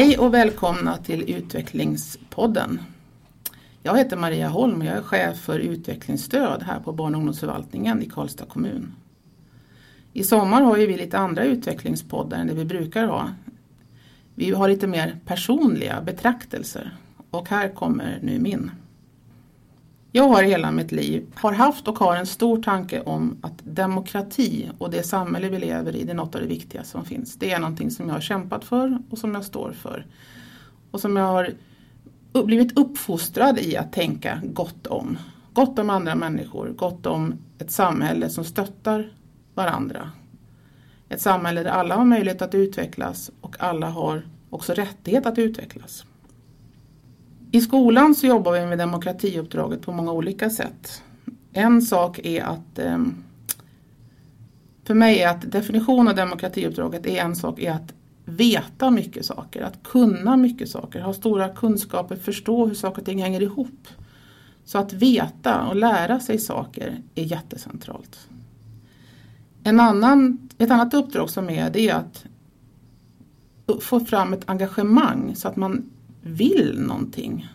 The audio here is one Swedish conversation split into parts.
Hej och välkomna till Utvecklingspodden. Jag heter Maria Holm och jag är chef för utvecklingsstöd här på barn och ungdomsförvaltningen i Karlstad kommun. I sommar har vi lite andra utvecklingspoddar än det vi brukar ha. Vi har lite mer personliga betraktelser och här kommer nu min. Jag har hela mitt liv har haft och har en stor tanke om att demokrati och det samhälle vi lever i det är något av det viktigaste som finns. Det är någonting som jag har kämpat för och som jag står för. Och som jag har blivit uppfostrad i att tänka gott om. Gott om andra människor, gott om ett samhälle som stöttar varandra. Ett samhälle där alla har möjlighet att utvecklas och alla har också rättighet att utvecklas. I skolan så jobbar vi med demokratiuppdraget på många olika sätt. En sak är att ehm, för mig är att definition av demokratiuppdraget är en sak är att veta mycket saker, att kunna mycket saker, ha stora kunskaper, förstå hur saker och ting hänger ihop. Så att veta och lära sig saker är jättecentralt. En annan, ett annat uppdrag som är det är att få fram ett engagemang så att man vill någonting.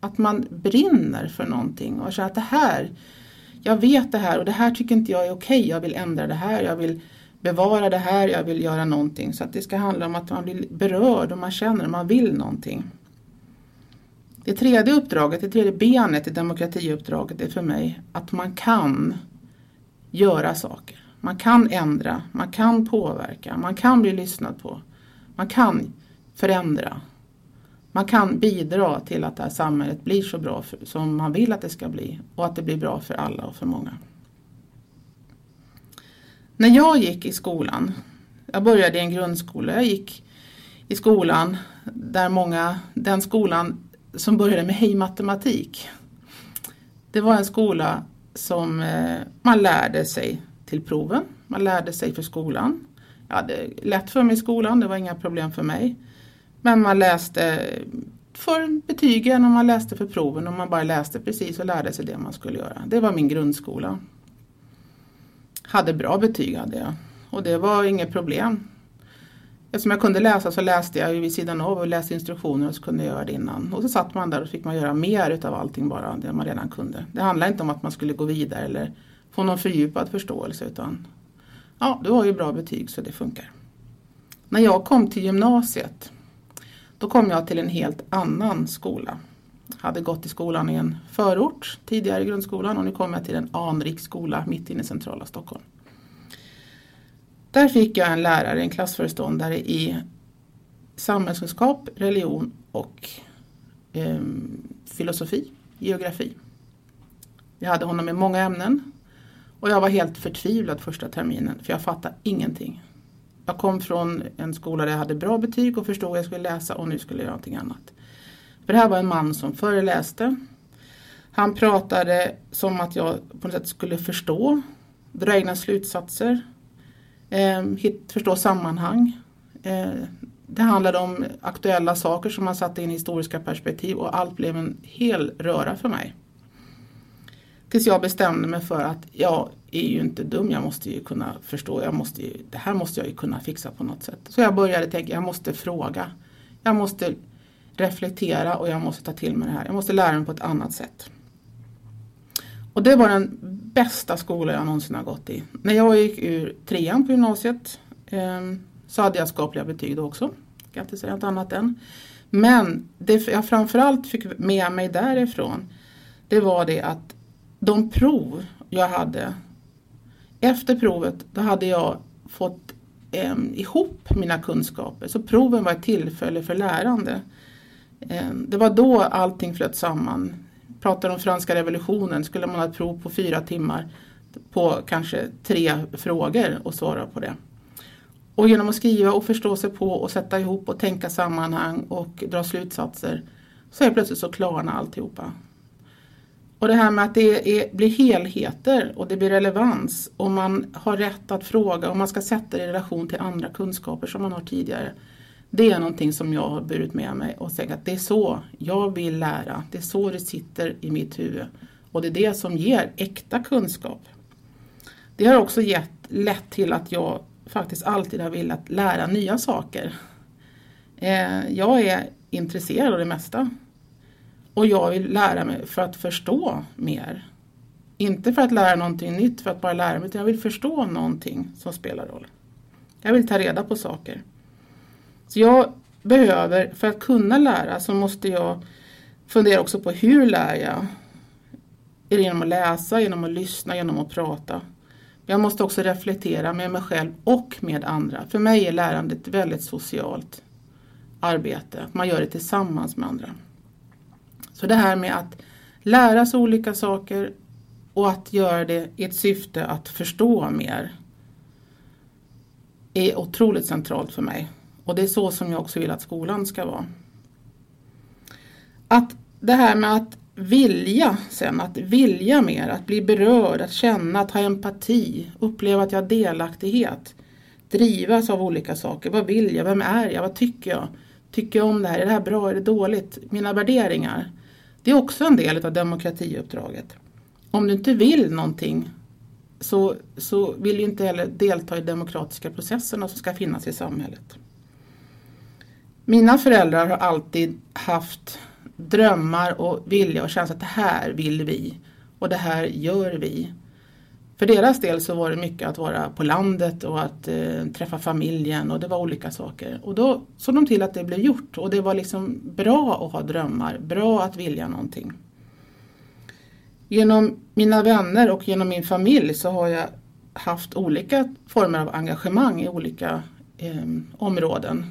Att man brinner för någonting och känner att det här, jag vet det här och det här tycker inte jag är okej. Jag vill ändra det här, jag vill bevara det här, jag vill göra någonting. Så att det ska handla om att man blir berörd och man känner att man vill någonting. Det tredje uppdraget, det tredje benet i demokratiuppdraget är för mig att man kan göra saker. Man kan ändra, man kan påverka, man kan bli lyssnad på. Man kan förändra. Man kan bidra till att det här samhället blir så bra för, som man vill att det ska bli och att det blir bra för alla och för många. När jag gick i skolan, jag började i en grundskola, jag gick i skolan där många, den skolan som började med hej matematik. Det var en skola som eh, man lärde sig till proven, man lärde sig för skolan. Jag hade lätt för mig i skolan, det var inga problem för mig. Men man läste för betygen och man läste för proven och man bara läste precis och lärde sig det man skulle göra. Det var min grundskola. Hade bra betyg hade jag och det var inget problem. Eftersom jag kunde läsa så läste jag vid sidan av och läste instruktioner och så kunde jag göra det innan. Och så satt man där och fick man göra mer utav allting bara, det man redan kunde. Det handlade inte om att man skulle gå vidare eller få någon fördjupad förståelse utan ja, du har ju bra betyg så det funkar. När jag kom till gymnasiet då kom jag till en helt annan skola. Jag hade gått i skolan i en förort tidigare i grundskolan och nu kom jag till en anrik skola mitt inne i centrala Stockholm. Där fick jag en lärare, en klassföreståndare i samhällskunskap, religion och eh, filosofi, geografi. Jag hade honom i många ämnen och jag var helt förtvivlad första terminen för jag fattade ingenting. Jag kom från en skola där jag hade bra betyg och förstod vad jag skulle läsa och nu skulle jag göra någonting annat. För det här var en man som föreläste. Han pratade som att jag på något sätt skulle förstå, dra egna slutsatser, eh, förstå sammanhang. Eh, det handlade om aktuella saker som man satte in i historiska perspektiv och allt blev en hel röra för mig. Tills jag bestämde mig för att jag är ju inte dum, jag måste ju kunna förstå, jag måste ju, det här måste jag ju kunna fixa på något sätt. Så jag började tänka, jag måste fråga. Jag måste reflektera och jag måste ta till mig det här. Jag måste lära mig på ett annat sätt. Och det var den bästa skola jag någonsin har gått i. När jag gick ur trean på gymnasiet eh, så hade jag skapliga betyg då också. Jag kan inte säga något annat än. Men det jag framförallt fick med mig därifrån det var det att de prov jag hade efter provet då hade jag fått eh, ihop mina kunskaper. Så proven var ett tillfälle för lärande. Eh, det var då allting flöt samman. Pratar om franska revolutionen skulle man ha ett prov på fyra timmar på kanske tre frågor och svara på det. Och genom att skriva och förstå sig på och sätta ihop och tänka sammanhang och dra slutsatser så är plötsligt så klarna alltihopa. Och det här med att det är, blir helheter och det blir relevans och man har rätt att fråga och man ska sätta det i relation till andra kunskaper som man har tidigare. Det är någonting som jag har burit med mig och sagt att det är så jag vill lära. Det är så det sitter i mitt huvud. Och det är det som ger äkta kunskap. Det har också gett, lett till att jag faktiskt alltid har velat lära nya saker. Eh, jag är intresserad av det mesta. Och jag vill lära mig för att förstå mer. Inte för att lära någonting nytt för att bara lära mig, utan jag vill förstå någonting som spelar roll. Jag vill ta reda på saker. Så jag behöver, för att kunna lära så måste jag fundera också på hur lär jag? Är det genom att läsa, genom att lyssna, genom att prata? Jag måste också reflektera med mig själv och med andra. För mig är lärandet väldigt socialt arbete. Man gör det tillsammans med andra. Så det här med att lära sig olika saker och att göra det i ett syfte att förstå mer är otroligt centralt för mig. Och det är så som jag också vill att skolan ska vara. Att det här med att vilja sen, att vilja mer, att bli berörd, att känna, att ha empati, uppleva att jag har delaktighet, drivas av olika saker. Vad vill jag? Vem är jag? Vad tycker jag? Tycker jag om det här? Är det här bra? Är det dåligt? Mina värderingar. Det är också en del av demokratiuppdraget. Om du inte vill någonting så, så vill du inte heller delta i demokratiska processerna som ska finnas i samhället. Mina föräldrar har alltid haft drömmar och vilja och känsla att det här vill vi och det här gör vi. För deras del så var det mycket att vara på landet och att eh, träffa familjen och det var olika saker. Och då såg de till att det blev gjort och det var liksom bra att ha drömmar, bra att vilja någonting. Genom mina vänner och genom min familj så har jag haft olika former av engagemang i olika eh, områden.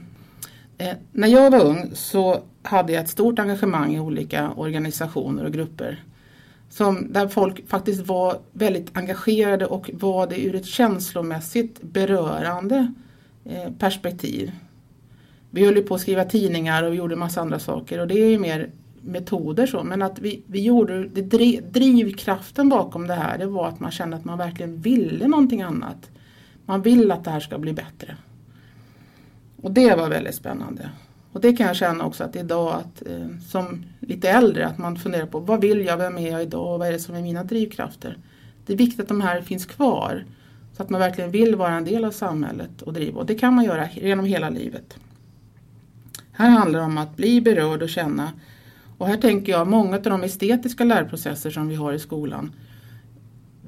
Eh, när jag var ung så hade jag ett stort engagemang i olika organisationer och grupper. Som, där folk faktiskt var väldigt engagerade och var det ur ett känslomässigt berörande eh, perspektiv. Vi höll ju på att skriva tidningar och vi gjorde massa andra saker och det är ju mer metoder så men att vi, vi gjorde, det driv, drivkraften bakom det här det var att man kände att man verkligen ville någonting annat. Man vill att det här ska bli bättre. Och det var väldigt spännande. Och det kan jag känna också att idag att, eh, som lite äldre att man funderar på vad vill jag, vem är jag idag och vad är det som är mina drivkrafter. Det är viktigt att de här finns kvar så att man verkligen vill vara en del av samhället och driva och det kan man göra genom hela livet. Här handlar det om att bli berörd och känna och här tänker jag många av de estetiska lärprocesser som vi har i skolan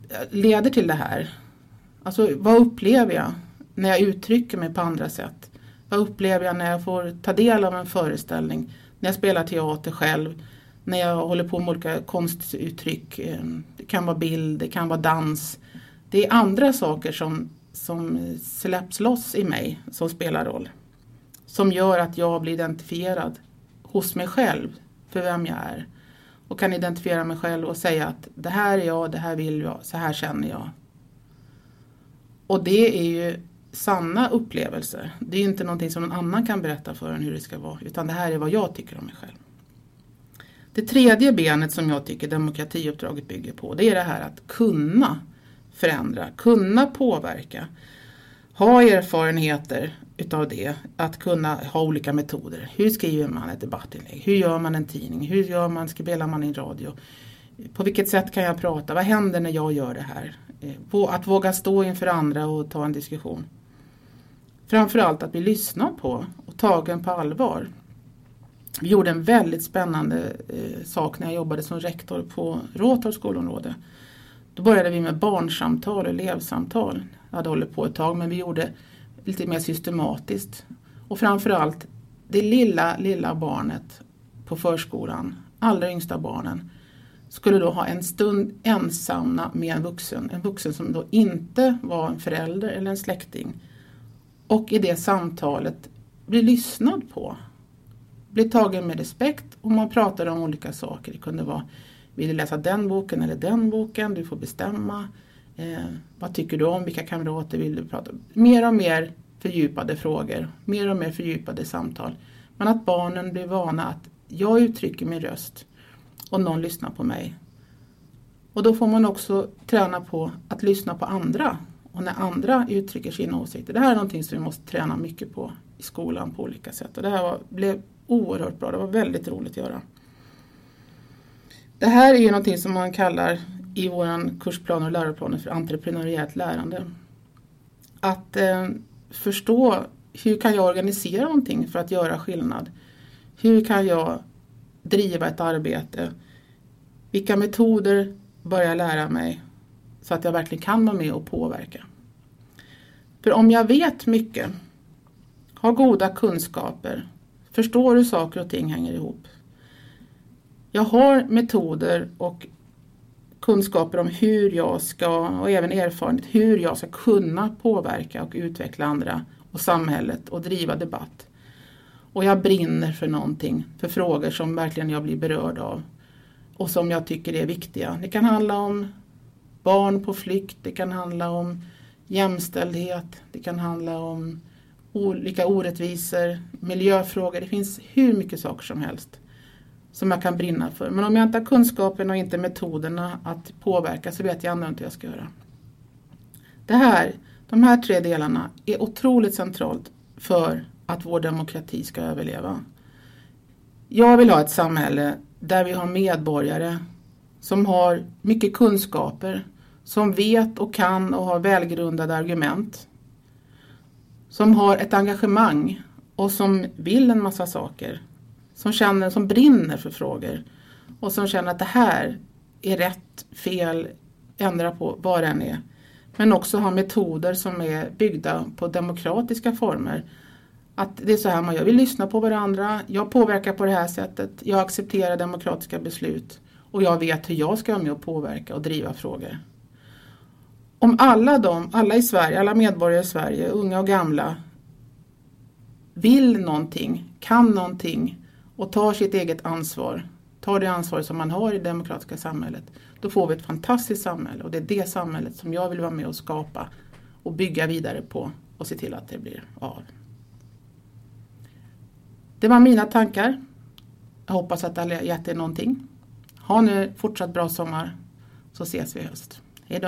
eh, leder till det här. Alltså vad upplever jag när jag uttrycker mig på andra sätt? Vad upplever jag när jag får ta del av en föreställning? När jag spelar teater själv? När jag håller på med olika konstuttryck? Eh, det kan vara bild, det kan vara dans. Det är andra saker som, som släpps loss i mig som spelar roll. Som gör att jag blir identifierad hos mig själv för vem jag är. Och kan identifiera mig själv och säga att det här är jag, det här vill jag, så här känner jag. Och det är ju sanna upplevelser. Det är inte någonting som någon annan kan berätta för en hur det ska vara. Utan det här är vad jag tycker om mig själv. Det tredje benet som jag tycker demokratiuppdraget bygger på det är det här att kunna förändra, kunna påverka. Ha erfarenheter utav det, att kunna ha olika metoder. Hur skriver man ett debattinlägg? Hur gör man en tidning? Hur gör man, spelar man in radio? På vilket sätt kan jag prata? Vad händer när jag gör det här? Eh, att våga stå inför andra och ta en diskussion. Framförallt att bli lyssnad på och tagen på allvar. Vi gjorde en väldigt spännande eh, sak när jag jobbade som rektor på Råtorps skolområde. Då började vi med barnsamtal och elevsamtal. Jag hade hållit på ett tag men vi gjorde lite mer systematiskt. Och framförallt det lilla, lilla barnet på förskolan, allra yngsta barnen, skulle då ha en stund ensamma med en vuxen. En vuxen som då inte var en förälder eller en släkting och i det samtalet bli lyssnad på. Bli tagen med respekt och man pratade om olika saker. Det kunde vara, vill du läsa den boken eller den boken? Du får bestämma. Eh, vad tycker du om? Vilka kamrater vill du prata med? Mer och mer fördjupade frågor, mer och mer fördjupade samtal. Men att barnen blir vana att jag uttrycker min röst och någon lyssnar på mig. Och då får man också träna på att lyssna på andra och när andra uttrycker sina åsikter. Det här är någonting som vi måste träna mycket på i skolan på olika sätt. Och det här var, blev oerhört bra, det var väldigt roligt att göra. Det här är ju någonting som man kallar i vår kursplan och läroplaner för entreprenöriellt lärande. Att eh, förstå hur kan jag organisera någonting för att göra skillnad? Hur kan jag driva ett arbete? Vilka metoder bör jag lära mig så att jag verkligen kan vara med och påverka? För om jag vet mycket, har goda kunskaper, förstår hur saker och ting hänger ihop. Jag har metoder och kunskaper om hur jag ska, och även erfarenhet, hur jag ska kunna påverka och utveckla andra och samhället och driva debatt. Och jag brinner för någonting, för frågor som verkligen jag blir berörd av och som jag tycker är viktiga. Det kan handla om barn på flykt, det kan handla om jämställdhet, det kan handla om olika orättvisor, miljöfrågor. Det finns hur mycket saker som helst som jag kan brinna för. Men om jag inte har kunskapen och inte metoderna att påverka så vet jag ändå inte vad jag ska göra. Det här, de här tre delarna är otroligt centralt för att vår demokrati ska överleva. Jag vill ha ett samhälle där vi har medborgare som har mycket kunskaper, som vet och kan och har välgrundade argument. Som har ett engagemang och som vill en massa saker. Som känner, som brinner för frågor. Och som känner att det här är rätt, fel, ändra på vad det än är. Men också har metoder som är byggda på demokratiska former. Att det är så här man gör. Vi lyssnar på varandra, jag påverkar på det här sättet, jag accepterar demokratiska beslut och jag vet hur jag ska vara med och påverka och driva frågor. Om alla de, alla i Sverige, alla medborgare i Sverige, unga och gamla, vill någonting, kan någonting och tar sitt eget ansvar, tar det ansvar som man har i det demokratiska samhället, då får vi ett fantastiskt samhälle och det är det samhället som jag vill vara med och skapa och bygga vidare på och se till att det blir av. Det var mina tankar. Jag hoppas att det har gett er någonting. Ha nu fortsatt bra sommar så ses vi i höst. Hejdå.